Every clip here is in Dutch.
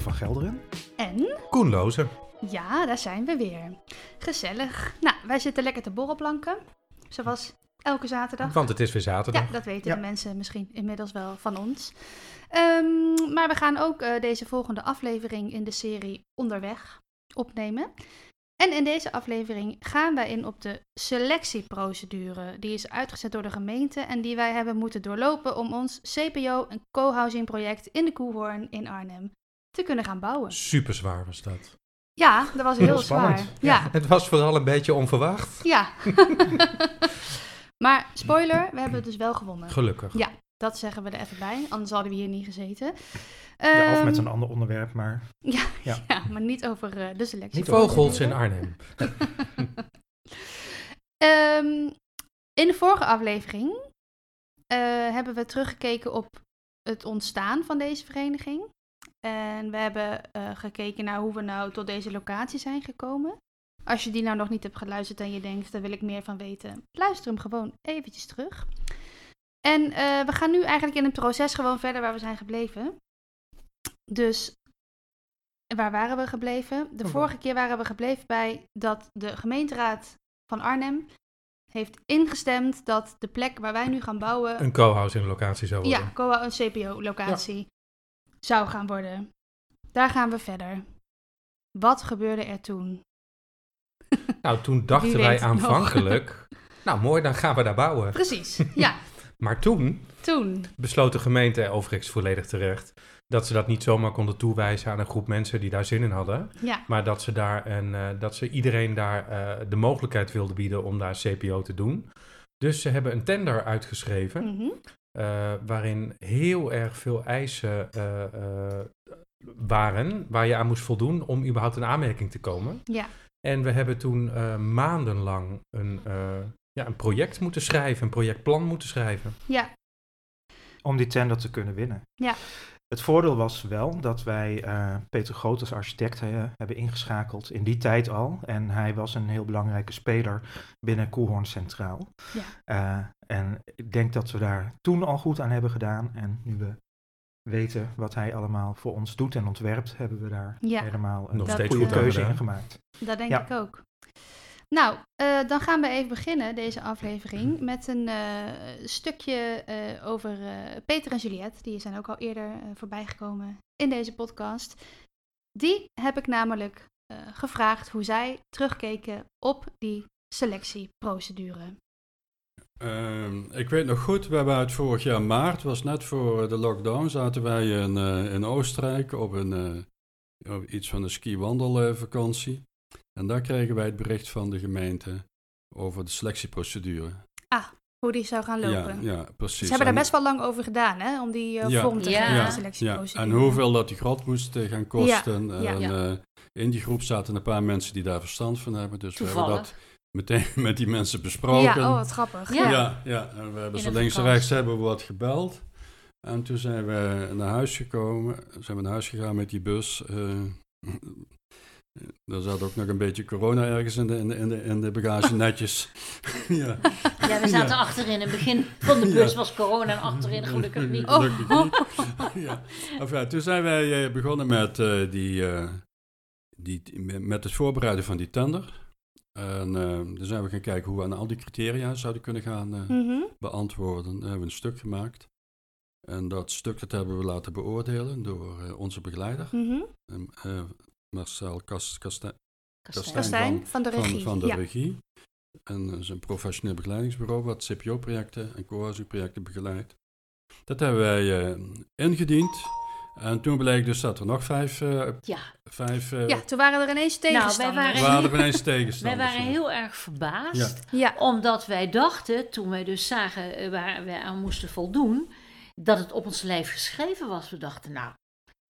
Van Gelderen. En... Koen Lozen. Ja, daar zijn we weer. Gezellig. Nou, wij zitten lekker te borrelplanken. Zoals elke zaterdag. Want het is weer zaterdag. Ja, dat weten Ja. de mensen misschien inmiddels wel van ons. Ehm, maar we gaan ook eh, deze volgende aflevering in de serie Onderweg opnemen. En in deze aflevering gaan wij in op de selectieprocedure. Die is uitgezet door de gemeente en die wij hebben moeten doorlopen om ons CPO, een co-housing project in de Koehoorn in Arnhem, te kunnen gaan bouwen. Super zwaar was dat. Ja, dat was heel, zwaar. Ja, Het was vooral een beetje onverwacht. ja. maar spoiler, we hebben het dus wel gewonnen. Gelukkig. Ja. Dat zeggen we er even bij, anders hadden we hier niet gezeten. Ja, of Ehm, met een ander onderwerp, maar Ja, Ja. ja, maar niet over eh, de selectie. Niet Vogels in Arnhem. Ehm, in de vorige aflevering eh, hebben we teruggekeken op het ontstaan van deze vereniging. En we hebben eh, gekeken naar hoe we nou tot deze locatie zijn gekomen. Als je die nou nog niet hebt geluisterd en je denkt, daar wil ik meer van weten, luister hem gewoon eventjes terug. En eh, we gaan nu eigenlijk in het proces gewoon verder waar we zijn gebleven. Dus waar waren we gebleven? De Oh, vorige keer waren we gebleven bij dat de gemeenteraad van Arnhem heeft ingestemd dat de plek waar wij nu gaan bouwen, Een co-housing locatie zou worden. ja, een CPO-locatie, zou gaan worden. Daar gaan we verder. Wat gebeurde er toen? Nou, toen dachten wij aanvankelijk... nou, mooi, dan gaan we daar bouwen. Precies, ja, Maar toen toen. besloot de gemeente, overigens volledig terecht... dat ze dat niet zomaar konden toewijzen aan een groep mensen die daar zin in hadden. Ja, Maar dat ze, daar een, eh, dat ze iedereen daar eh, de mogelijkheid wilden bieden om daar CPO te doen. Dus ze hebben een tender uitgeschreven... mhm, eh, waarin heel erg veel eisen eh, eh, waren waar je aan moest voldoen om überhaupt in aanmerking te komen. ja, En we hebben toen eh, maandenlang een, eh, ja, een project moeten schrijven, een projectplan moeten schrijven. ja, om die tender te kunnen winnen. Ja. Het voordeel was wel dat wij eh, Peter Groot als architect eh, hebben ingeschakeld in die tijd al. En hij was een heel belangrijke speler binnen Koelhoorn Centraal. Ja. Eh, en ik denk dat we daar toen al goed aan hebben gedaan. En nu we weten wat hij allemaal voor ons doet en ontwerpt, hebben we daar Ja. helemaal een goede keuze in gemaakt. dat denk Ja. ik ook. Nou, eh, dan gaan we even beginnen, deze aflevering, met een eh, stukje eh, over Peter en Juliette. Die zijn ook al eerder eh, voorbij gekomen in deze podcast. Die heb ik namelijk gevraagd hoe zij terugkeken op die selectieprocedure. Ehm, ik weet nog goed, we hebben uit vorig jaar maart, was net voor de lockdown, zaten wij in, in Oostenrijk op een, op iets van een ski-wandelvakantie. En daar kregen wij het bericht van de gemeente over de selectieprocedure. Hoe die zou gaan lopen. Ja, ja, precies. Ze hebben daar best wel lang over gedaan, hè? Om die eh, Ja. vorm te Ja. geven, Ja. de ja, selectieprocedure. en hoeveel dat die grot moest eh, gaan kosten. Ja, En ja. eh, in die groep zaten een paar mensen die daar verstand van hebben. Dus we hebben dat meteen met die mensen besproken. Ja, oh, wat grappig. Ja. Ja, ja, en we hebben een links en rechts hebben we wat gebeld. En toen zijn we naar huis gekomen. Zijn we naar huis gegaan met die bus. eh er zat ook nog een beetje corona ergens in de, in de, in de, in de bagage netjes. ja. Ja, we zaten Ja. achterin. In het begin van de bus Ja. was corona en achterin gelukkig niet. Gelukkig niet. ja. Enfin, toen zijn wij eh, begonnen met, eh, die, eh, die, met het voorbereiden van die tender. En eh toen zijn we gaan kijken hoe we aan al die criteria zouden kunnen gaan eh, Mhm. beantwoorden. Daar hebben we een stuk gemaakt. En dat stuk dat hebben we laten beoordelen door eh, onze begeleider, Mhm. eh, eh, Marcel Kas- Kastijn Kastijn. Kastijn van de van, regie. van de ja. regie. En dat is een professioneel begeleidingsbureau wat CPO-projecten en co-housing-projecten begeleidt. Dat hebben wij eh, ingediend. En toen bleek dus dat er nog vijf, eh, Ja, vijf eh, ja, toen waren er ineens wij tegenstanders. waren- waren er ineens wij tegenstanders. waren ja. heel erg verbaasd. Ja, Omdat wij dachten, toen wij dus zagen waar wij aan moesten voldoen, dat het op ons lijf geschreven was. We dachten, nou,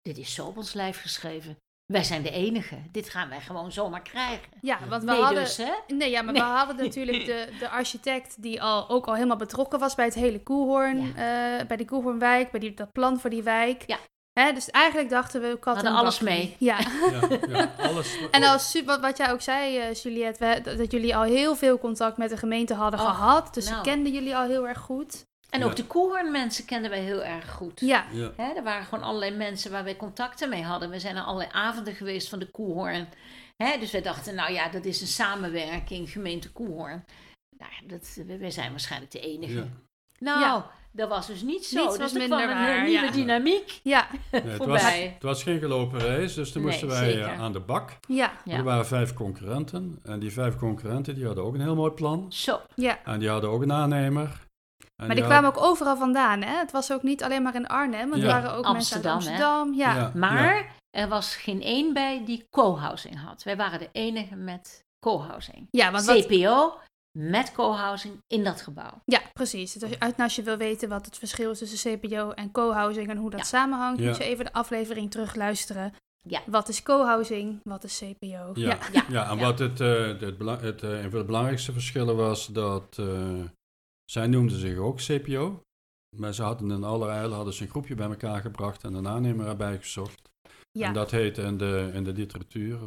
dit is zo op ons lijf geschreven. Wij zijn de enige. Dit gaan wij gewoon zomaar krijgen. ja, want we nee, hadden... dus, hè? Nee, ja, maar Nee. we hadden natuurlijk de, de architect die al, ook al helemaal betrokken was bij het hele Koelhoorn, Ja. eh, bij die Koelhoornwijk, bij die, dat plan voor die wijk. Ja. Hè, dus eigenlijk dachten we, kat Hadden en alles bakkie. mee. Ja. Ja, ja, alles. En als, wat, wat jij ook zei, eh, Juliette, we- dat, dat jullie al heel veel contact met de gemeente hadden Oh, gehad. Dus nou. ze kenden jullie al heel erg goed. En Ja. ook de Koehoornmensen kenden wij heel erg goed. Ja, Ja. Hè, er waren gewoon allerlei mensen waar wij contacten mee hadden. We zijn naar allerlei avonden geweest van de Koehoorn. Hè, dus wij dachten, nou ja, dat is een samenwerking, gemeente Koehoorn. Nou, ja, dat, wij zijn waarschijnlijk de enige. Ja. Nou, Ja. dat was dus niet zo. Niets dus was er minder kwam een waar, nieuwe ja. dynamiek ja, Nee, het, was, voorbij. het was geen gelopen race, dus toen Nee, moesten wij zeker. eh, aan de bak. ja, Ja. Er waren vijf concurrenten. En die vijf concurrenten die hadden ook een heel mooi plan. Zo, ja. En die hadden ook een aannemer. En Maar die kwamen ook overal vandaan, hè? Het was ook niet alleen maar in Arnhem, want Ja. er waren ook mensen uit Amsterdam, hè? Amsterdam. Ja, Ja. maar er was geen één bij die co-housing had. Wij waren de enige met co-housing. ja want wat, CPO met co-housing in dat gebouw. ja precies. Dus als je- als je wil weten wat het verschil is tussen CPO en co-housing en hoe dat Ja. samenhangt, Ja. moet je even de aflevering terugluisteren. Ja. Wat is co-housing, wat is CPO? Ja, Ja. ja. Ja. en Ja. wat het, eh, het, bela- het, eh, een van de belangrijkste verschillen was dat eh, zij noemden zich ook CPO. Maar ze hadden in allerijl hadden ze een groepje bij elkaar gebracht en een aannemer erbij gezocht. Ja. En dat heet in de, in de literatuur,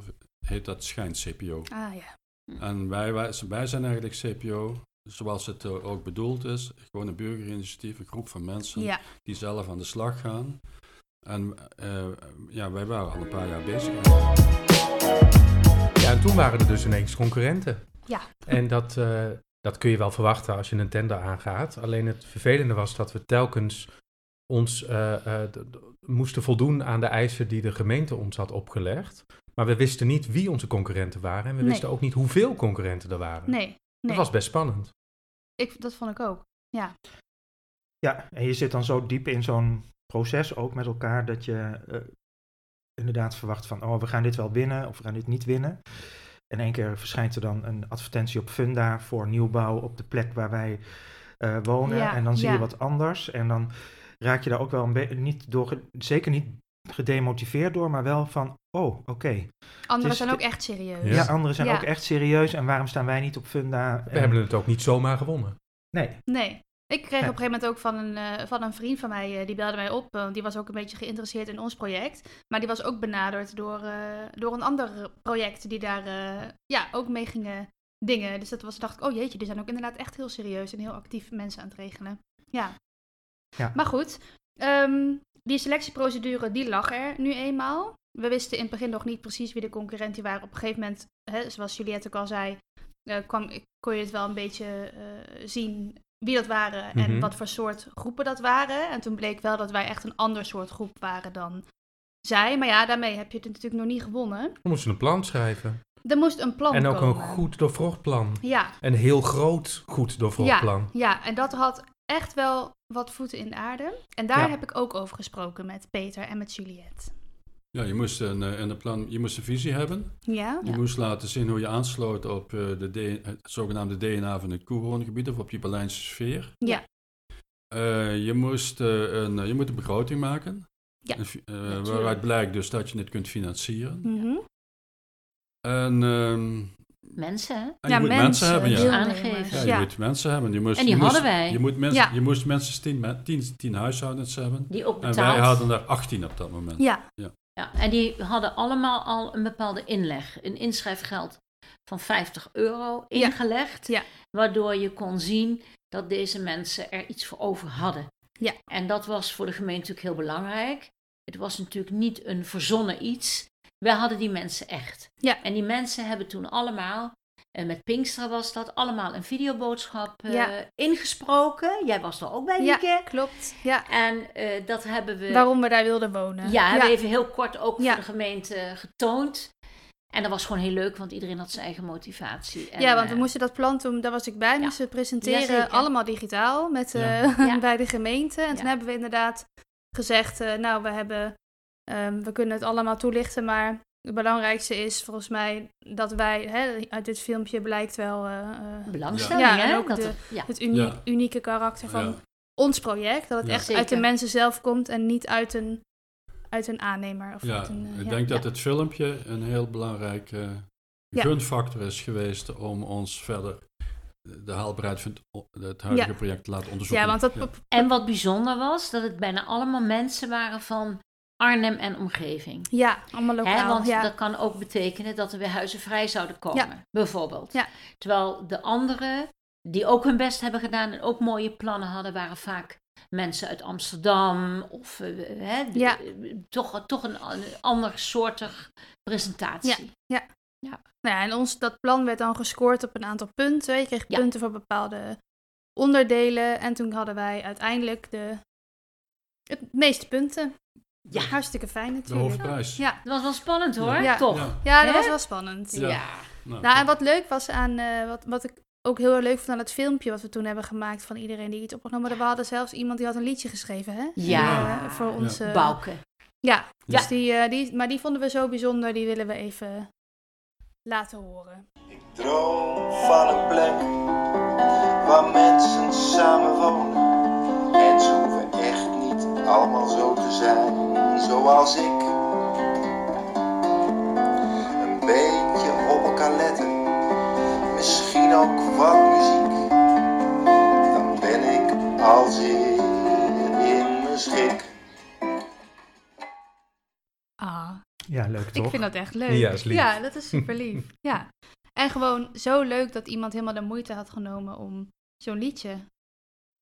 heet dat schijn-CPO. Ah ja. En wij, wij, wij zijn eigenlijk CPO, zoals het eh, ook bedoeld is. Gewoon een burgerinitiatief, een groep van mensen Ja. die zelf aan de slag gaan. En eh, ja, wij waren al een paar jaar bezig. Ja, en toen waren er dus ineens concurrenten. Ja. En dat, eh, dat kun je wel verwachten als je een tender aangaat. Alleen het vervelende was dat we telkens ons eh, eh, moesten voldoen aan de eisen die de gemeente ons had opgelegd. Maar we wisten niet wie onze concurrenten waren. En we Nee. wisten ook niet hoeveel concurrenten er waren. Nee, Dat was best spannend. Ik, dat vond ik ook. Ja, en je zit dan zo diep in zo'n proces ook met elkaar dat je eh, inderdaad verwacht van, oh, we gaan dit wel winnen of we gaan dit niet winnen. En één keer verschijnt er dan een advertentie op Funda voor nieuwbouw op de plek waar wij eh, wonen. Ja, en dan zie je wat anders. En dan raak je daar ook wel een beetje, niet door, zeker niet gedemotiveerd door, maar wel van, oh, oké. Anderen is zijn ook echt serieus. Ja. Ja, anderen zijn Ja. ook echt serieus. En waarom staan wij niet op Funda? We hebben het ook niet zomaar gewonnen. Nee, Nee. Ik kreeg op een gegeven moment ook van een, eh, van een vriend van mij, eh, die belde mij op. die was ook een beetje geïnteresseerd in ons project. Maar die was ook benaderd door, eh, door een ander project die daar ja, ook mee gingen dingen. Dus dat was, dacht ik, oh jeetje, die zijn ook inderdaad echt heel serieus en heel actief mensen aan het regelen. Ja. Ja. Maar goed, ehm, die selectieprocedure die lag er nu eenmaal. We wisten in het begin nog niet precies wie de concurrenten waren. Op een gegeven moment, hè, zoals Juliette ook al zei, kwam, kon je het wel een beetje zien wie dat waren en Mhm. wat voor soort groepen dat waren. En toen bleek wel dat wij echt een ander soort groep waren dan zij. Maar ja, daarmee heb je het natuurlijk nog niet gewonnen. We moesten een plan schrijven. Er moest een plan en ook komen. een goed doorvrocht plan. Ja, Een heel groot goed doorvrocht ja, plan. ja, en dat had echt wel wat voeten in de aarde. En daar Ja. heb ik ook over gesproken met Peter en met Juliette. Ja, je moest een, eh, een plan, je moest een visie hebben. Ja? Je Ja. moest laten zien hoe je aansloot op eh, de D- het zogenaamde DNA van het Koehoorngebied of op die Berlijnse sfeer. Ja. Eh, je, moest, eh, een, eh, je moet een begroting maken. Ja, eh, waaruit blijkt dus dat je het kunt financieren. Mhm. En, ehm, Mensen, hè? en Ja, je moet mensen, hebben, ja. Aangeven. Ja, je Ja. moet mensen hebben. Je moest, En die je moest- hadden wij. Je, moet mensen, Ja. je moest minstens tien, tien, tien huishoudens hebben. Die ook En wij hadden er 18 op dat moment. Ja, Ja, en die hadden allemaal al een bepaalde inleg. Een inschrijfgeld van 50 euro Ja. ingelegd. Ja. Waardoor je kon zien dat deze mensen er iets voor over hadden. Ja. En dat was voor de gemeente natuurlijk heel belangrijk. Het was natuurlijk niet een verzonnen iets. Wij hadden die mensen echt. Ja. En die mensen hebben toen allemaal, en met Pinkster was dat, allemaal een videoboodschap eh, Ja. ingesproken. Jij was er ook bij, ja Lieke. klopt. Ja. En eh, dat hebben we... Waarom we daar wilden wonen. Ja, hebben we even heel kort ook Ja. voor de gemeente getoond. En dat was gewoon heel leuk, want iedereen had zijn eigen motivatie. En, ja, want we eh, moesten dat plan toen, daar was ik bij, Ja. moesten we presenteren, Jazeker. allemaal digitaal met, Ja. eh, Ja. bij de gemeente. En toen Ja. hebben we inderdaad gezegd, eh, nou, we hebben, ehm, we kunnen het allemaal toelichten, maar het belangrijkste is volgens mij dat wij, hè, uit dit filmpje blijkt wel eh, eh, belangstelling, Ja, en ook dat de- er- ja. het unie- Ja. unieke karakter van Ja. ons project. Dat het Ja. echt Zeker. uit de mensen zelf komt en niet uit een, uit een aannemer. Of Ja, uit een, eh, ik ja. denk dat het filmpje een heel belangrijk Ja. gunfactor is geweest om ons verder de haalbaarheid van het, het huidige Ja. project te laten onderzoeken. Ja, want dat, Ja. En wat bijzonder was, dat het bijna allemaal mensen waren van Arnhem en omgeving. Ja, allemaal lokaal. Hè, want ja. dat kan ook betekenen dat er weer huizen vrij zouden komen, bijvoorbeeld. Ja. Terwijl de anderen, die ook hun best hebben gedaan en ook mooie plannen hadden, waren vaak mensen uit Amsterdam of eh, Ja. toch, toch een, an- ander soortig presentatie. Nou ja, en ons, dat plan werd dan gescoord op een aantal punten. Je kreeg Ja. punten voor bepaalde onderdelen. En toen hadden wij uiteindelijk de het meeste punten. Ja. Hartstikke fijn De natuurlijk. hoofdprijs. Ja, Dat was wel spannend hoor, Ja. toch? Ja. ja dat Hè? was wel spannend. Ja. Ja. Nou, Nou, en wat leuk was aan, eh, wat, wat ik ook heel erg leuk vond aan het filmpje wat we toen hebben gemaakt van iedereen die iets opgenomen. We hadden zelfs iemand die had een liedje geschreven, hè? Ja. Eh, voor onze... Bouke. Ja, dus Ja. Die, eh, die, maar die vonden we zo bijzonder, die willen we even laten horen. Ik droom van een plek waar mensen samen wonen. En niet allemaal zo te zijn zoals ik. Een beetje op elkaar letten, misschien ook wat muziek. Dan ben ik al zeer in mijn schik. Ah, Ja, leuk toch? ik vind dat echt leuk. Ja, is lief. Ja, dat is super lief. ja. En gewoon zo leuk dat iemand helemaal de moeite had genomen om zo'n liedje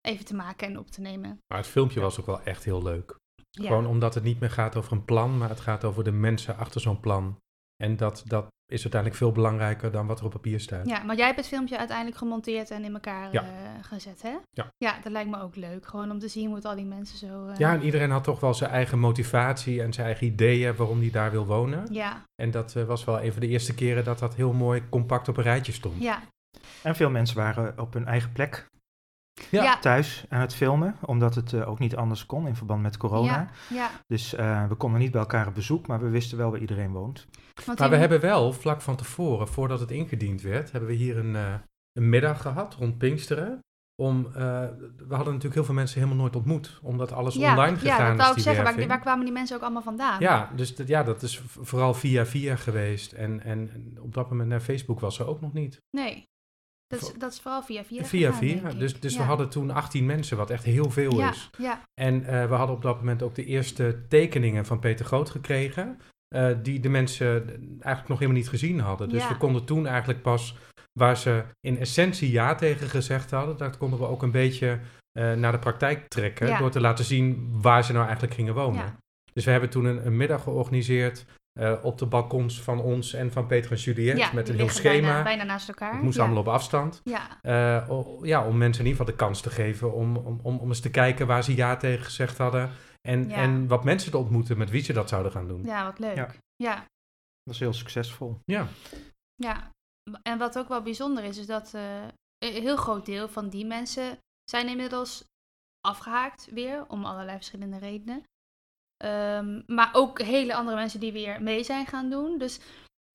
even te maken en op te nemen. Maar het filmpje was ook wel echt heel leuk. Ja. Gewoon omdat het niet meer gaat over een plan, maar het gaat over de mensen achter zo'n plan. En dat, dat is uiteindelijk veel belangrijker dan wat er op papier staat. Ja, maar jij hebt het filmpje uiteindelijk gemonteerd en in elkaar Ja. eh, gezet, hè? Ja. Ja, dat lijkt me ook leuk. Gewoon om te zien hoe het al die mensen zo... eh, Ja, en iedereen had toch wel zijn eigen motivatie en zijn eigen ideeën waarom hij daar wil wonen. ja, En dat eh, was wel een van de eerste keren dat dat heel mooi compact op een rijtje stond. ja, En veel mensen waren op hun eigen plek Ja. ja, thuis aan het filmen, omdat het eh, ook niet anders kon in verband met corona. ja, ja. Dus eh, we konden niet bij elkaar op bezoek, maar we wisten wel waar iedereen woont. Want Maar we hebben wel vlak van tevoren, voordat het ingediend werd, hebben we hier een, eh, een middag gehad rond Pinksteren. Om, eh, we hadden natuurlijk heel veel mensen helemaal nooit ontmoet, omdat alles ja, online ja, gegaan dat is. wou ik zeggen. Waar, kwamen die mensen ook allemaal vandaan? Ja, dus dat- ja, dat is vooral via via geweest. En, en en op dat moment naar Facebook was er ook nog niet. Nee, dat is, dat is vooral via via via via. Dus, dus Ja. we hadden toen 18 mensen, wat echt heel veel ja, is. Ja, En eh, we hadden op dat moment ook de eerste tekeningen van Peter Groot gekregen. eh, die de mensen eigenlijk nog helemaal niet gezien hadden. Dus we konden toen eigenlijk pas, waar ze in essentie ja tegen gezegd hadden, dat konden we ook een beetje eh, naar de praktijk trekken. Door te laten zien waar ze nou eigenlijk gingen wonen. Ja. Dus we hebben toen een, een middag georganiseerd eh, op de balkons van ons en van Peter en Juliette. ja met een heel schema. Bijna, bijna naast elkaar. Het moest ja. allemaal op afstand. Ja, Eh, o- ja, om mensen in ieder geval de kans te geven om, om, om, om eens te kijken waar ze ja tegen gezegd hadden. En, Ja. en wat mensen te ontmoeten met wie ze dat zouden gaan doen. ja, wat leuk. Ja. Ja. Dat was heel succesvol. Ja, Ja, en wat ook wel bijzonder is, is dat eh, een heel groot deel van die mensen zijn inmiddels afgehaakt weer, om allerlei verschillende redenen. Ehm, maar ook hele andere mensen die weer mee zijn gaan doen. Dus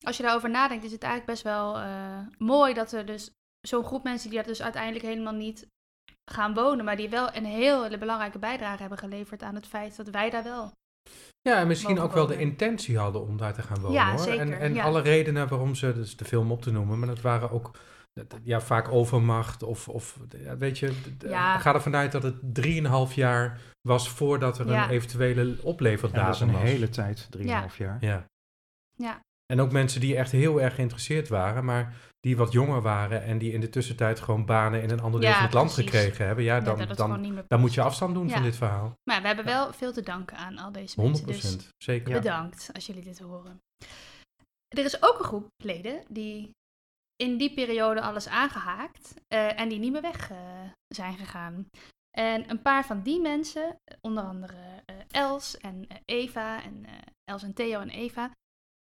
als je daarover nadenkt, is het eigenlijk best wel eh, mooi dat er dus zo'n groep mensen die dat dus uiteindelijk helemaal niet gaan wonen, maar die wel een heel belangrijke bijdrage hebben geleverd aan het feit dat wij daar wel. ja en misschien ook wel de intentie hadden om daar te gaan wonen. Ja, hoor. zeker, En, en ja. alle redenen waarom ze, dus de film op te noemen, maar dat waren ook ja, vaak overmacht. Of, of ja, weet je, Ja. ga ervan uit dat het drieënhalf jaar was voordat er Ja. een eventuele Ja, dat is opleverdatum een was. hele tijd, 3,5 jaar. Ja. Ja. En ook mensen die echt heel erg geïnteresseerd waren, maar die wat jonger waren en die in de tussentijd gewoon banen in een ander deel Ja, van het land precies. gekregen hebben. Ja, Ja, dan, dan, dan moet je afstand doen Ja. van dit verhaal. Maar we hebben wel veel te danken aan al deze mensen. 100% Dus zeker. Ja. Bedankt als jullie dit horen. Er is ook een groep leden die in die periode alles aangehaakt eh, en die niet meer weg eh, zijn gegaan. En een paar van die mensen, onder andere eh, Els en eh, Eva, en eh, Els en Theo en Eva,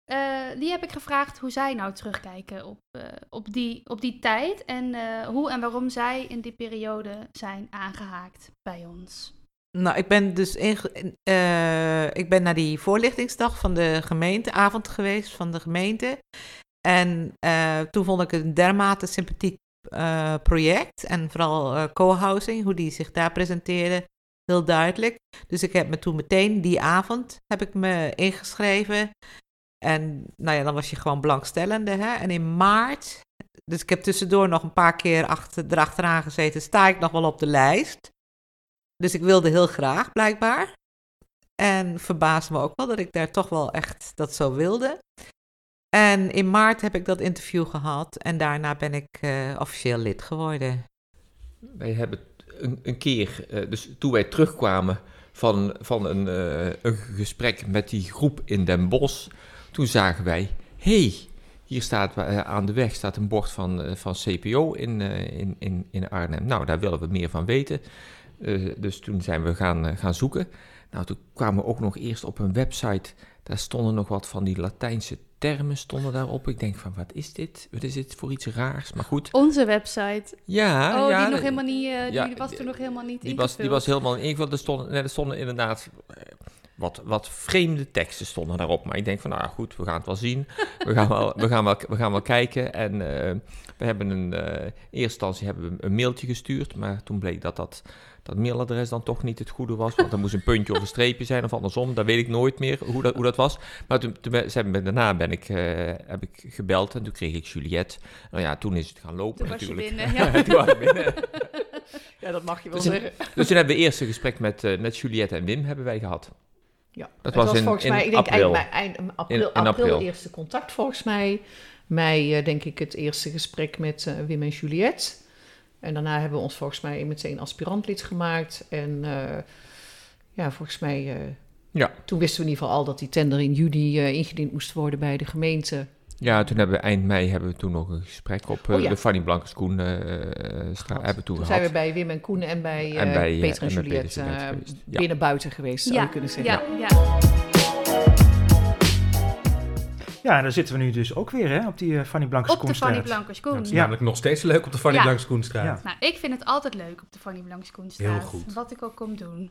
eh, die heb ik gevraagd hoe zij nou terugkijken op, eh, op, die, op die tijd en eh, hoe en waarom zij in die periode zijn aangehaakt bij ons. Nou, ik ben dus eh, ik ben naar die voorlichtingsdag van de gemeenteavond geweest van de gemeente. En eh, toen vond ik het een dermate sympathiek eh, project. En vooral eh, co-housing, hoe die zich daar presenteerde, heel duidelijk. Dus ik heb me toen meteen die avond heb ik me ingeschreven. En nou ja, dan was je gewoon belangstellende. Hè? En in maart, dus ik heb tussendoor nog een paar keer achter, erachteraan gezeten, sta ik nog wel op de lijst. Dus ik wilde heel graag, blijkbaar. En verbaasde me ook wel dat ik daar toch wel echt dat zo wilde. En in maart heb ik dat interview gehad en daarna ben ik eh, officieel lid geworden. Wij hebben een, keer, eh, dus toen wij terugkwamen van, van een, eh, een gesprek met die groep in Den Bosch, toen zagen wij, hey, hier staat aan de weg staat een bord van, van CPO in, in, in, in Arnhem. Nou, daar willen we meer van weten. Dus toen zijn we gaan, gaan zoeken. Nou, toen kwamen we ook nog eerst op een website, daar stonden nog wat van die Latijnse termen stonden daarop. Ik denk van, wat is dit? Wat is dit voor iets raars? Maar goed, Onze website. ja, oh, ja, die, nog helemaal niet, eh, ja, die was toen nog helemaal niet die was, die was helemaal ingevuld. Er stonden, nee, er stonden inderdaad eh, wat, wat vreemde teksten stonden daarop. Maar ik denk van, nou goed, we gaan het wel zien. We gaan wel, we gaan wel, we gaan wel kijken. En eh, we hebben een, in eerste instantie hebben we een mailtje gestuurd. Maar toen bleek dat dat, dat mailadres dan toch niet het goede was. Want er moest een puntje of een streepje zijn of andersom. Dat weet ik nooit meer hoe dat, hoe dat was. Maar toen, toen ben- ze hebben, daarna ben ik, eh, heb ik gebeld en toen kreeg ik Juliette. Nou ja, toen is het gaan lopen Toen was je natuurlijk. binnen, ja. toen was ik binnen. Ja, dat mag je wel Dus in- Dus toen hebben we eerst een gesprek met, eh, met Juliette en Wim hebben wij gehad. Ja, Dat het was in- volgens in mij, ik denk april. eind, april, In- april, april. eerste contact volgens mij. Mei eh, denk ik het eerste gesprek met Wim en Juliette. En daarna hebben we ons volgens mij meteen aspirantlid gemaakt. En eh, ja, volgens mij, eh, Ja. toen wisten we in ieder geval al dat die tender in juli eh, ingediend moest worden bij de gemeente. Ja, toen hebben we eind mei hebben we toen nog een gesprek op eh, Oh ja. de Fanny eh straat Gehad. hebben toen, zijn we bij Wim en Koen en bij, En bij, Peter en en Juliette eh. Ja. binnen buiten geweest, zou je kunnen zeggen. Ja, ja. Ja, en daar zitten we nu dus ook weer hè, op die eh, Fanny Blankers Op de Fanny Blankerskoen. Het is Ja. namelijk nog steeds leuk op de Fanny Ja. Blankskoenstraat. Ja. Nou, ik vind het altijd leuk op de Fanny Blankerskoenstraat. Heel goed. Wat ik ook kom doen.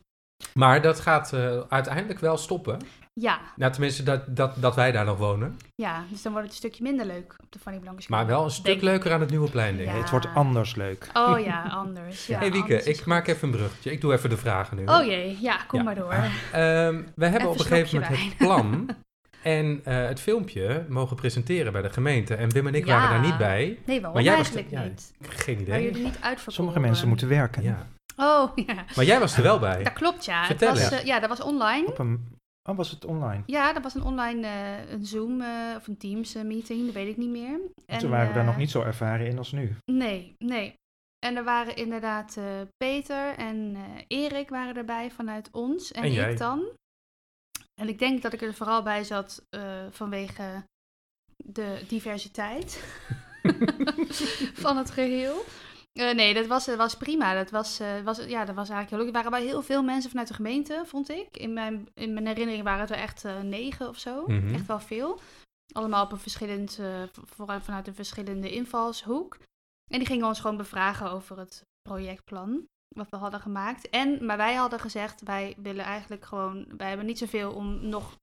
Maar dat gaat eh, uiteindelijk wel stoppen. Ja, Nou, tenminste, dat, dat, dat wij daar nog wonen. ja, dus dan wordt het een stukje minder leuk op de Fanny Blankerskoen. Maar wel een stuk Denk- leuker aan het nieuwe plein, denk ik. Ja. Het wordt anders leuk. Oh ja, anders. Ja, hey Wieke, ik maak even een bruggetje. Ik doe even de vragen nu. Oh jee, ja, kom Ja. maar door. Ehm, we hebben Even op een gegeven moment het plan en eh, het filmpje mogen presenteren bij de gemeente. En Wim en ik Ja. waren daar niet bij. Nee, waarom Maar jij was eigenlijk ja, niet? Geen Waar idee. jullie niet uitverkoren. Sommige mensen moeten werken. Ja. Oh, ja. Maar jij was er wel bij. Dat klopt, ja. Vertel het was, eens. eh, ja, dat was online. Op een, oh, was het online? Ja, dat was een online eh, een Zoom eh, of een Teams eh, meeting, dat weet ik niet meer. En, Toen waren we daar nog niet zo ervaren in als nu. Nee, nee. En er waren inderdaad eh, Peter en eh, Erik waren erbij vanuit ons en, En jij. ik dan. En ik denk dat ik er vooral bij zat eh, vanwege de diversiteit van het geheel. Eh, nee, dat was, dat was prima. Dat was, eh, was, ja, dat was eigenlijk heel leuk. Er waren wel heel veel mensen vanuit de gemeente, vond ik. In mijn, in mijn herinnering waren het er echt eh, negen of zo. Mhm. Echt wel veel. Allemaal op een verschillend, eh, voor, vanuit een verschillende invalshoek. En die gingen ons gewoon bevragen over het projectplan wat we hadden gemaakt. En, maar wij hadden gezegd, wij willen eigenlijk gewoon, wij hebben niet zoveel om nog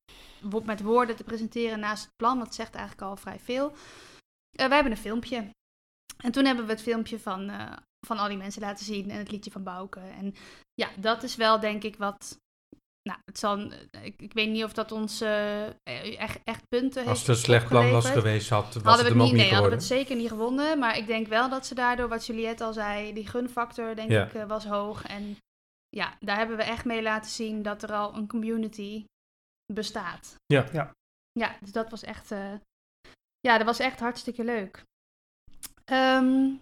met woorden te presenteren naast het plan. Het zegt eigenlijk al vrij veel. Eh, wij hebben een filmpje. En toen hebben we het filmpje van, eh, van al die mensen laten zien en het liedje van Bouke. En ja, dat is wel denk ik wat. Nou, het zal, ik, ik weet niet of dat ons eh, echt, echt punten heeft Als het een slecht plan was geweest, had, was Hadden het we het niet, niet nee, hadden we het zeker niet gewonnen. Maar ik denk wel dat ze daardoor, wat Juliette al zei, die gunfactor denk Ja. ik eh, was hoog. En ja, daar hebben we echt mee laten zien dat er al een community bestaat. Ja. Ja. Ja, dus dat was echt, eh, ja, dat was echt hartstikke leuk. Ehm,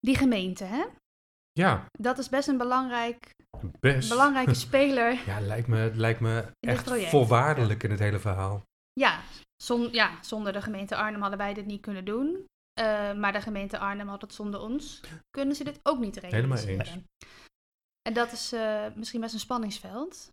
die gemeente, hè? Ja, Dat is best een belangrijk, best. belangrijke speler. Ja, lijkt me, lijkt me echt voorwaardelijk in het hele verhaal. Ja, zon, ja, zonder de gemeente Arnhem hadden wij dit niet kunnen doen. Eh, maar de gemeente Arnhem had het zonder ons. Kunnen ze dit ook niet realiseren? Helemaal eens. En dat is eh, misschien best een spanningsveld.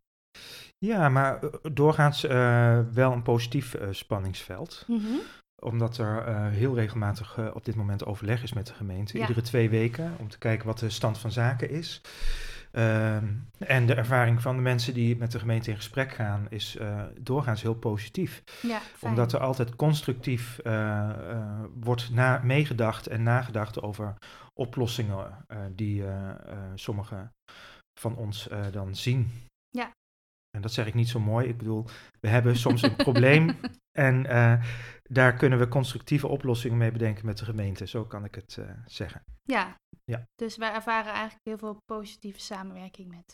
Ja, maar eh, doorgaans eh, wel een positief eh, spanningsveld. Mhm. Omdat er eh, heel regelmatig op dit moment overleg is met de gemeente. Ja. Iedere twee weken om te kijken wat de stand van zaken is. Ehm, en de ervaring van de mensen die met de gemeente in gesprek gaan is eh, doorgaans heel positief. Ja. Omdat er altijd constructief eh, eh, wordt na, meegedacht en nagedacht over oplossingen die sommigen van ons dan zien. Ja. En dat zeg ik niet zo mooi. Ik bedoel, we hebben soms een probleem en daar kunnen we constructieve oplossingen mee bedenken met de gemeente. Zo kan ik het zeggen. Ja. Ja. Dus wij ervaren eigenlijk heel veel positieve samenwerking met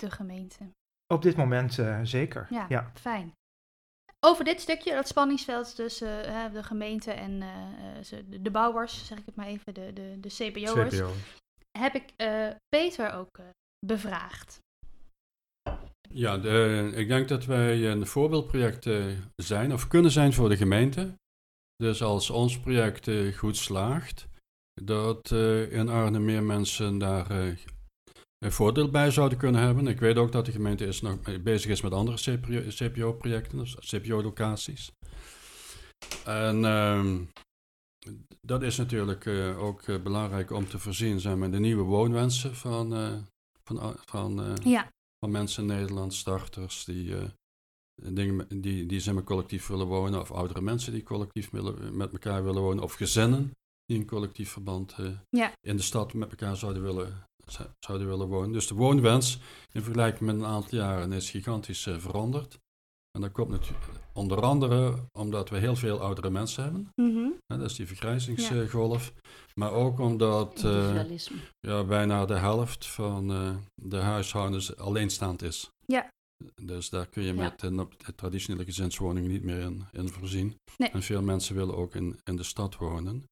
de gemeente. Op dit moment eh, zeker. Ja, ja. fijn. Over dit stukje, dat spanningsveld tussen eh, de gemeente en eh, eh, ze- de, bouwers, zeg ik het maar even, de, de, de CPO'ers, CPO. heb ik eh, Peter ook eh, bevraagd. Ja, de- ik denk dat wij een voorbeeldproject eh, zijn of kunnen zijn voor de gemeente. Dus als ons project eh, goed slaagt, dat eh, in Arnhem meer mensen daar eh, een voordeel bij zouden kunnen hebben. Ik weet ook dat de gemeente is nog bezig is met andere CPO-projecten, dus CPO-locaties. En ehm, dat is natuurlijk eh, ook belangrijk om te voorzien zijn met de nieuwe woonwensen van, van, van Ja, van mensen in Nederland, starters die, dingen, die, die zeg maar collectief willen wonen, of oudere mensen die collectief willen, met elkaar willen wonen, of gezinnen die in collectief verband eh, Ja. in de stad met elkaar zouden willen, zouden willen wonen. Dus de woonwens in vergelijking met een aantal jaren is gigantisch eh, veranderd. En dat komt natuurlijk onder andere omdat we heel veel oudere mensen hebben. mhm, Hè, dat is die vergrijzingsgolf. Maar ook omdat eh, ja, bijna de helft van eh, de huishoudens alleenstaand is. Ja. Dus daar kun je Ja. met de traditionele gezinswoningen niet meer in, in voorzien. Nee. En veel mensen willen ook in, in de stad wonen.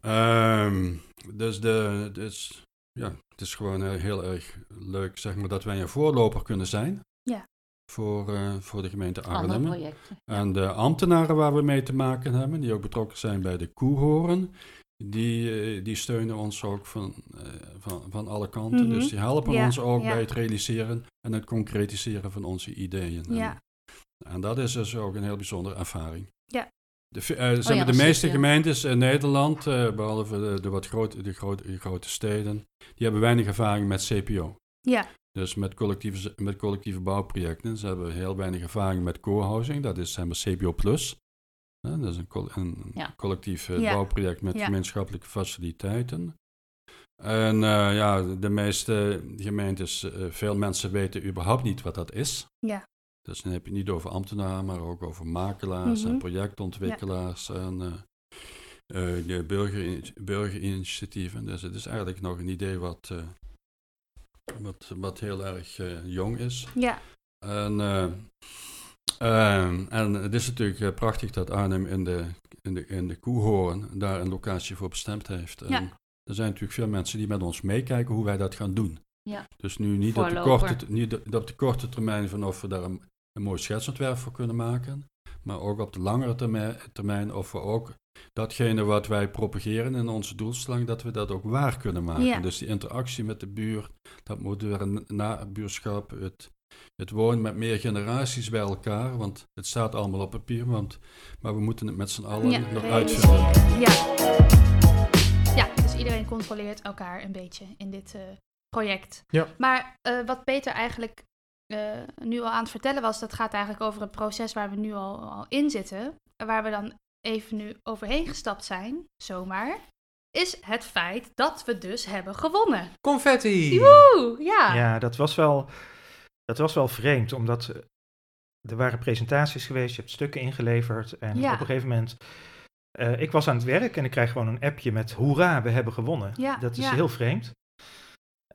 Ehm, dus de, dus, ja, het is gewoon heel, heel erg leuk zeg maar, dat wij een voorloper kunnen zijn. Ja. Voor, eh, voor de gemeente Arnhem. En de ambtenaren waar we mee te maken hebben, die ook betrokken zijn bij de koehoren, die, eh, die steunen ons ook van, eh, van, van alle kanten. Mhm. Dus die helpen Ja, ons ook ja. bij het realiseren en het concretiseren van onze ideeën. En, ja, en dat is dus ook een heel bijzondere ervaring. Ja. De, eh, zeg ja, maar, de meeste gemeentes in Nederland, eh, behalve de, de wat grote, de, grote, de grote steden, die hebben weinig ervaring met CPO. ja, Dus met collectieve, met collectieve bouwprojecten. Ze hebben heel weinig ervaring met co-housing. Dat is zeg maar CPO Plus. Dat is een, een Ja. collectief eh, bouwproject met gemeenschappelijke faciliteiten. En ja, de meeste gemeentes, veel mensen weten überhaupt niet wat dat is. Ja. Dus dan heb je het niet over ambtenaren, maar ook over makelaars en Mhm. projectontwikkelaars en eh, eh, de burgerin- burgerinitiatieven. Dus het is eigenlijk nog een idee wat, eh, wat, wat heel erg jong is. ja, En, eh, ehm, en het is natuurlijk prachtig dat Arnhem in de, in de, in de Koehoorn daar een locatie voor bestemd heeft. En Ja. er zijn natuurlijk veel mensen die met ons meekijken hoe wij dat gaan doen. Ja. Dus nu niet op, de korte, niet op de korte termijn van of we daar een, een mooi schetsontwerp voor kunnen maken. Maar ook op de langere termijn, termijn of we ook datgene wat wij propageren in onze doelstelling, dat we dat ook waar kunnen maken. Ja. Dus die interactie met de buurt, dat moderne nabuurschap, het, het wonen met meer generaties bij elkaar. Want het staat allemaal op papier, want, maar we moeten het met z'n allen ja, nog realiseren. uitvinden. Ja. ja, dus iedereen controleert elkaar een beetje in dit eh, project. Ja. Maar eh, wat Peter eigenlijk eh, nu al aan het vertellen was, dat gaat eigenlijk over een proces waar we nu al, al in zitten. Waar we dan even nu overheen gestapt zijn, zomaar. Is het feit dat we dus hebben gewonnen. Confetti! Woe! Ja. Ja, dat was wel, dat was wel vreemd, omdat eh, er waren presentaties geweest, je hebt stukken ingeleverd en Ja. op een gegeven moment, eh, ik was aan het werk en ik krijg gewoon een appje met hoera, we hebben gewonnen. Ja, dat is ja. heel vreemd.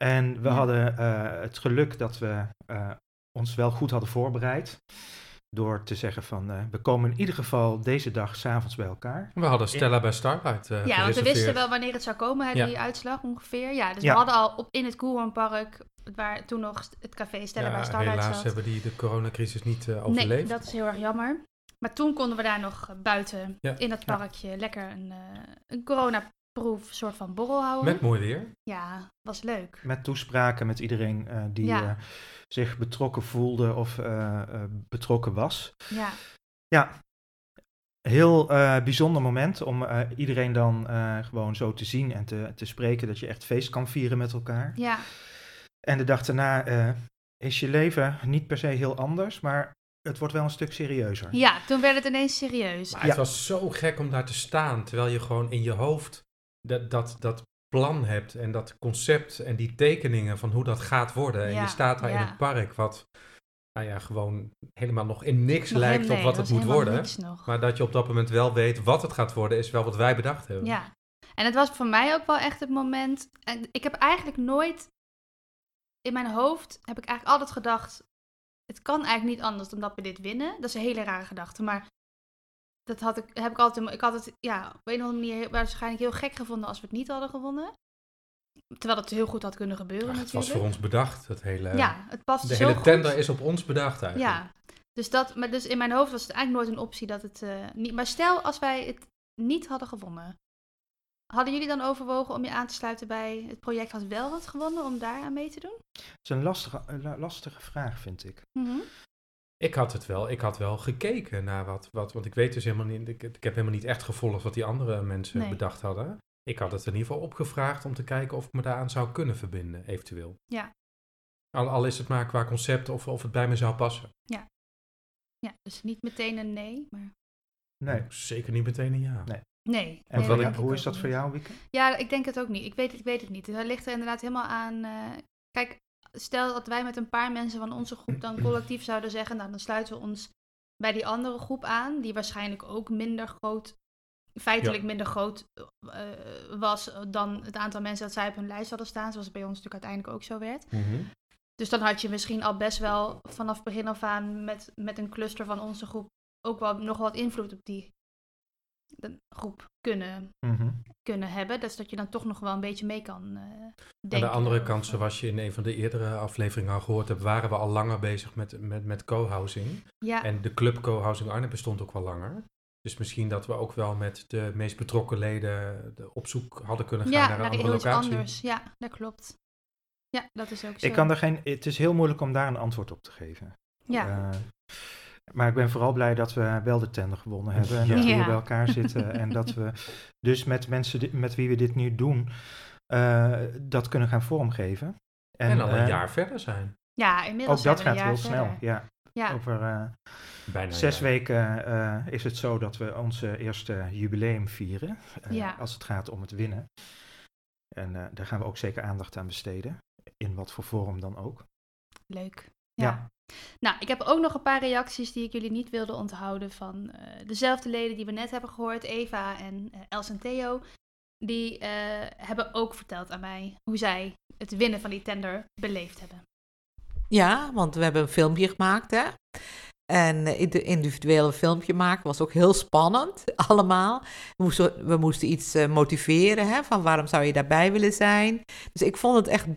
En we Ja. hadden eh, het geluk dat we eh, ons wel goed hadden voorbereid. Door te zeggen van, eh, we komen in ieder geval deze dag s'avonds bij elkaar. We hadden Stella bij Starlight eh Ja, want we wisten wel wanneer het zou komen, hè, Ja. die uitslag ongeveer. Ja, dus Ja. we hadden al op, in het Koelhoornpark, waar toen nog het café Stella Ja, bij Starlight helaas zat. hebben die de coronacrisis niet eh, Nee, overleefd. dat is heel erg jammer. Maar toen konden we daar nog buiten Ja. in dat parkje lekker een, eh een coronaproof soort van borrel houden. Met mooi weer. Ja, was leuk. Met toespraken met iedereen eh, die Ja. eh, zich betrokken voelde of eh, eh, betrokken was. Ja, Ja, heel eh, bijzonder moment om eh, iedereen dan eh, gewoon zo te zien en te, te spreken. Dat je echt feest kan vieren met elkaar. ja, En de dag daarna eh, is je leven niet per se heel anders, maar het wordt wel een stuk serieuzer. ja, toen werd het ineens serieus. Maar Ja. het was zo gek om daar te staan, terwijl je gewoon in je hoofd dat, dat, dat plan hebt en dat concept en die tekeningen van hoe dat gaat worden. En Ja, je staat daar in het park, wat nou ja, gewoon helemaal nog in niks Nog lijkt op wat het moet worden. Maar dat je op dat moment wel weet wat het gaat worden, is wel wat wij bedacht hebben. Ja, en het was voor mij ook wel echt het moment. En ik heb eigenlijk nooit in mijn hoofd heb ik eigenlijk altijd gedacht, het kan eigenlijk niet anders dan dat we dit winnen. Dat is een hele rare gedachte, maar dat had ik, heb ik altijd, ik had het, ja, op een of andere manier waarschijnlijk heel gek gevonden als we het niet hadden gewonnen. Terwijl het heel goed had kunnen gebeuren Ach, het natuurlijk. was voor ons bedacht, het hele, Ja, het past de zo hele goed. tender is op ons bedacht eigenlijk. Ja, dus, dat, maar dus in mijn hoofd was het eigenlijk nooit een optie dat het eh, niet... Maar stel als wij het niet hadden gewonnen. Hadden jullie dan overwogen om je aan te sluiten bij het project Had Wel Wat Gewonnen, om daar aan mee te doen? Dat is een lastige, lastige vraag, vind ik. Mhm. Ik had het wel, ik had wel gekeken naar wat, wat want ik weet dus helemaal niet, ik, ik heb helemaal niet echt gevolgd wat die andere mensen Nee. bedacht hadden. Ik had het in ieder geval opgevraagd om te kijken of ik me daaraan zou kunnen verbinden, eventueel. Ja. Al, al is het maar qua concept of, of het bij me zou passen. Ja, dus niet meteen een nee, maar... Nee. Zeker niet meteen een ja. Nee. Nee. En nee, ik hoe is dat voor jou, Wieke? Ja, ik denk het ook niet. Ik weet, ik weet het niet. Het ligt er inderdaad helemaal aan. eh, kijk, stel dat wij met een paar mensen van onze groep dan collectief zouden zeggen, nou dan sluiten we ons bij die andere groep aan, die waarschijnlijk ook minder groot, feitelijk Ja. minder groot eh, was dan het aantal mensen dat zij op hun lijst hadden staan, zoals het bij ons natuurlijk uiteindelijk ook zo werd. Mhm. Dus dan had je misschien al best wel vanaf begin af aan met, met een cluster van onze groep ook wel nog wat invloed op die de groep kunnen Mhm. kunnen hebben. Dus dat je dan toch nog wel een beetje mee kan eh Aan denken. de andere kant, eh, zoals je in een van de eerdere afleveringen al gehoord hebt, waren we al langer bezig met, met, met co-housing. Ja, En de club co-housing Arnhem bestond ook wel langer. Dus misschien dat we ook wel met de meest betrokken leden de- op zoek hadden kunnen gaan ja naar een naar andere locatie. anders. Ja, dat klopt. Ja, dat is ook zo. Ik kan er geen, het is heel moeilijk om daar een antwoord op te geven. Ja, Eh, maar ik ben vooral blij dat we wel de tender gewonnen hebben. En dat we Ja. hier bij elkaar zitten. en dat we dus met mensen met wie we dit nu doen, eh, dat kunnen gaan vormgeven. En, al een eh, jaar verder zijn. ja inmiddels Ook dat zijn we gaat een heel jaar snel. verder. Ja. Ja, Over eh, Bijna zes jaar. weken eh, is het zo dat we onze eerste jubileum vieren. eh, Ja. Als het gaat om het winnen. En eh, daar gaan we ook zeker aandacht aan besteden. In wat voor vorm dan ook. leuk. Ja. Ja. Nou, ik heb ook nog een paar reacties die ik jullie niet wilde onthouden van eh, dezelfde leden die we net hebben gehoord, Eva en eh, Els en Theo. Die eh, hebben ook verteld aan mij hoe zij het winnen van die tender beleefd hebben. Ja, want we hebben een filmpje gemaakt, hè. En het individuele filmpje maken was ook heel spannend, allemaal. We moesten, we moesten iets eh, motiveren, hè, van waarom zou je daarbij willen zijn. Dus ik vond het echt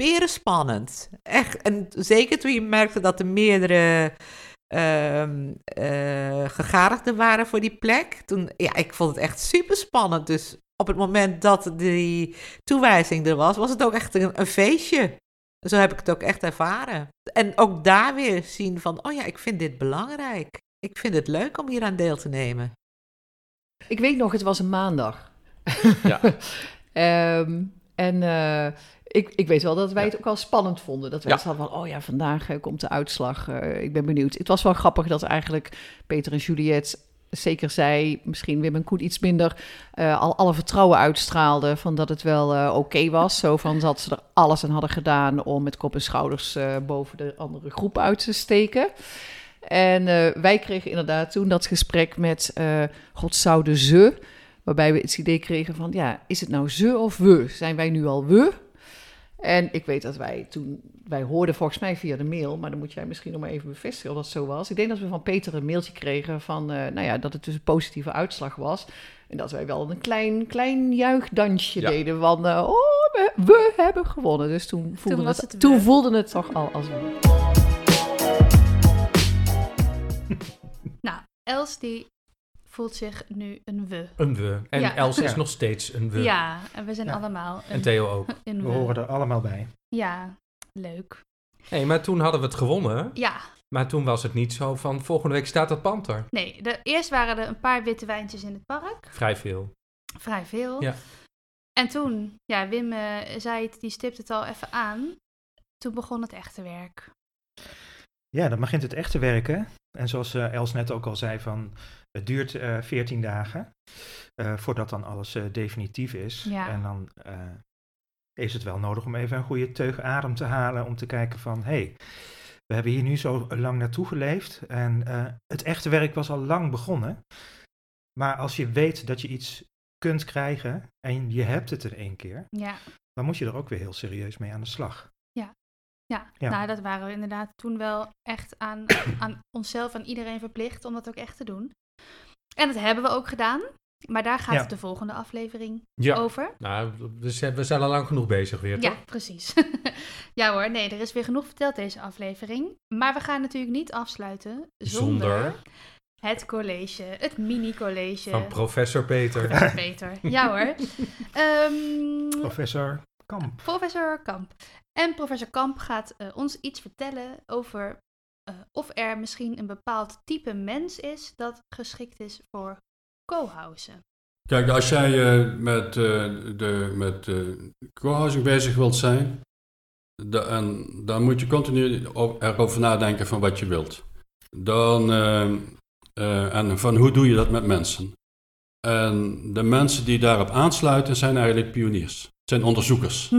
beren spannend. Echt, en zeker toen je merkte dat er meerdere ehm eh, gegadigden waren voor die plek. Toen, ja, ik vond het echt super spannend. Dus op het moment dat die toewijzing er was, was het ook echt een, een feestje. Zo heb ik het ook echt ervaren. En ook daar weer zien van, oh ja, ik vind dit belangrijk. Ik vind het leuk om hier aan deel te nemen. Ik weet nog, het was een maandag. Ja. Ehm, en eh, ik, ik weet wel dat wij het ook wel spannend vonden. Dat wij Ja. van, oh ja, vandaag eh, komt de uitslag. eh, ik ben benieuwd. Het was wel grappig dat eigenlijk Peter en Juliette, zeker zij, misschien Wim en Koet iets minder, eh, al alle vertrouwen uitstraalden van dat het wel oké was. Zo van dat ze er alles aan hadden gedaan om met kop en schouders boven de andere groep uit te steken. En wij kregen inderdaad toen dat gesprek met God zouden ze, waarbij we het idee kregen van, ja, is het nou ze of we? Zijn wij nu al we? En ik weet dat wij toen, wij hoorden volgens mij via de mail, maar dan moet jij misschien nog maar even bevestigen of dat zo was. Ik denk dat we van Peter een mailtje kregen van, eh, nou ja, dat het dus een positieve uitslag was. En dat wij wel een klein, klein juichdansje Ja. deden van, eh, oh, we, we hebben gewonnen. Dus toen voelde, was het, het toen voelde het toch al als we. Nou, Els die voelt zich nu een we. Een we. En Ja. Els is nog steeds een we. Ja, en we zijn Ja. allemaal een, En Theo ook. een We we. horen er allemaal bij. Ja, leuk. Nee, maar toen hadden we het gewonnen. Ja, Maar toen was het niet zo van volgende week staat dat pand er. nee, de, eerst waren er een paar witte wijntjes in het park. Vrij veel. Vrij veel. Ja. En toen, ja, Wim eh, zei het, die stipt het al even aan. Toen begon het echte werk. Ja, dan begint het echte werken. En zoals eh, Els net ook al zei, van, het duurt eh 14 dagen eh, voordat dan alles eh, definitief is. Ja. En dan is het wel nodig om even een goede teug adem te halen om te kijken van, hé, hey, we hebben hier nu zo lang naartoe geleefd en het echte werk was al lang begonnen. Maar als je weet dat je iets kunt krijgen en je hebt het er één keer, Ja, dan moet je er ook weer heel serieus mee aan de slag. Ja. Ja, Ja. nou dat waren we inderdaad toen wel echt aan, aan onszelf en iedereen verplicht om dat ook echt te doen. En dat hebben we ook gedaan. Maar daar gaat Ja. de volgende aflevering Ja, over. nou, we zijn, we zijn al lang genoeg bezig weer, toch? Ja, precies. ja hoor, nee, er is weer genoeg verteld deze aflevering. Maar we gaan natuurlijk niet afsluiten zonder, Zonder het college, het mini-college. van professor Peter. Professor Peter. Ja hoor. Ehm, Professor Kamp. professor Kamp. En professor Kamp gaat eh, ons iets vertellen over eh, of er misschien een bepaald type mens is dat geschikt is voor co-housen. Kijk, als jij eh, met, eh, de, met co-housing bezig wilt zijn, en dan moet je continu erover nadenken van wat je wilt. Dan, en van hoe doe je dat met mensen. En de mensen die daarop aansluiten zijn eigenlijk pioniers. Zijn onderzoekers.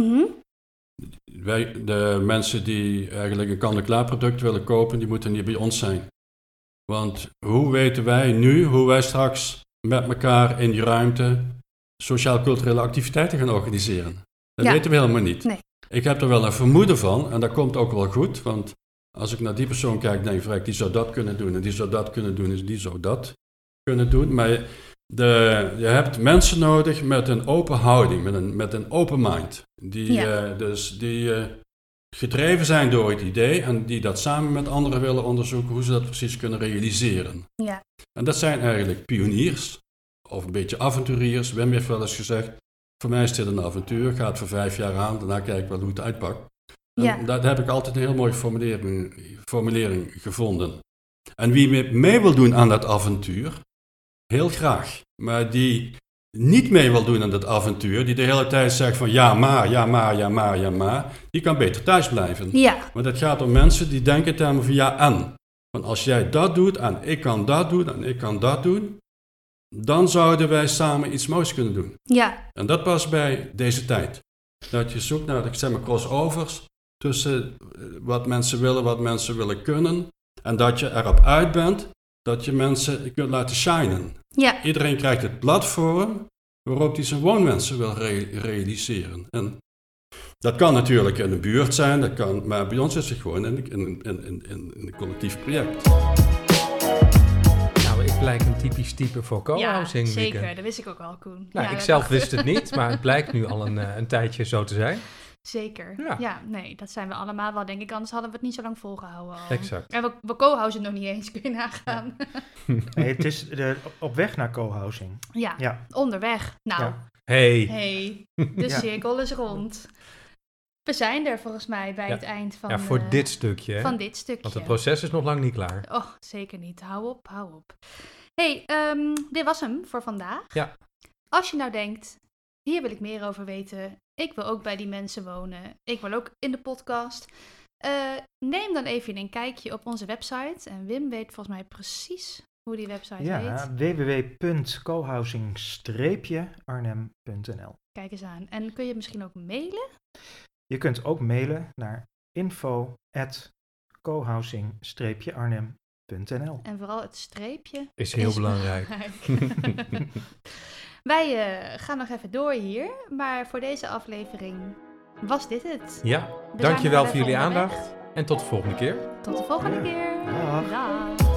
Wij, de mensen die eigenlijk een kant-en-klaar product willen kopen, die moeten niet bij ons zijn. Want hoe weten wij nu, hoe wij straks met elkaar in die ruimte sociaal-culturele activiteiten gaan organiseren? Dat Ja. weten we helemaal niet. Nee. Ik heb er wel een vermoeden van, en dat komt ook wel goed, want als ik naar die persoon kijk, denk ik, die zou dat kunnen doen, en die zou dat kunnen doen, en die zou dat kunnen doen. Maar de, je hebt mensen nodig met een open houding, met een, met een open mind. Die, Ja. eh, dus die eh, gedreven zijn door het idee en die dat samen met anderen willen onderzoeken hoe ze dat precies kunnen realiseren. Ja. En dat zijn eigenlijk pioniers, of een beetje avonturiers. Wim heeft wel eens gezegd, voor mij is dit een avontuur, gaat voor vijf jaar aan, daarna kijk ik wel hoe het uitpakt. Ja. Daar heb ik altijd een heel mooie formulering, formulering gevonden. En wie mee wil doen aan dat avontuur, heel graag. Maar die niet mee wil doen aan dat avontuur, die de hele tijd zegt van ja maar, ja maar, ja maar, ja maar, die kan beter thuis blijven. Ja, Maar het gaat om mensen die denken termen van ja en. Want als jij dat doet en ik kan dat doen en ik kan dat doen, dan zouden wij samen iets moois kunnen doen. ja, En dat past bij deze tijd. Dat je zoekt naar, ik zeg maar, crossovers tussen eh, wat mensen willen, wat mensen willen kunnen. En dat je erop uit bent dat je mensen kunt laten shinen. ja, Iedereen krijgt het platform waarop hij zijn woonwensen wil re- realiseren. En dat kan natuurlijk in een buurt zijn, dat kan, maar bij ons is het gewoon in, in, in, in, in een collectief project. Nou, ik lijk een typisch type voor ja co-housing. zeker. Wieke. Dat wist ik ook al, Koen. Nou, ja, ik zelf wist het niet, maar het blijkt nu al een, eh, een tijdje zo te zijn. Zeker. Ja. Ja. nee, dat zijn we allemaal wel, denk ik. Anders hadden we het niet zo lang volgehouden al. Exact. En we, we co-housen nog niet eens, kun je nagaan. Nee, het is de, op weg naar co-housing. Ja, Ja. onderweg. Nou, Ja. Hey. hey, de Ja. cirkel is rond. We zijn er volgens mij bij Ja. het eind van, ja, voor dit stukje. hè? van dit stukje. Want het proces is nog lang niet klaar. Oh, zeker niet. Hou op, hou op. hey, ehm, dit was hem voor vandaag. Ja. Als je nou denkt, hier wil ik meer over weten. Ik wil ook bij die mensen wonen. Ik wil ook in de podcast. eh, neem dan even een kijkje op onze website. En Wim weet volgens mij precies hoe die website Ja, heet. www.cohousing-arnhem.nl Kijk eens aan. En kun je misschien ook mailen? Je kunt ook mailen naar info.cohousing-arnhem.nl En vooral het streepje Is heel belangrijk. Wij eh, gaan nog even door hier. Maar voor deze aflevering was dit het. Ja, dankjewel voor jullie aandacht. En tot de volgende keer. Tot de volgende Ja. keer. Dag. Dag.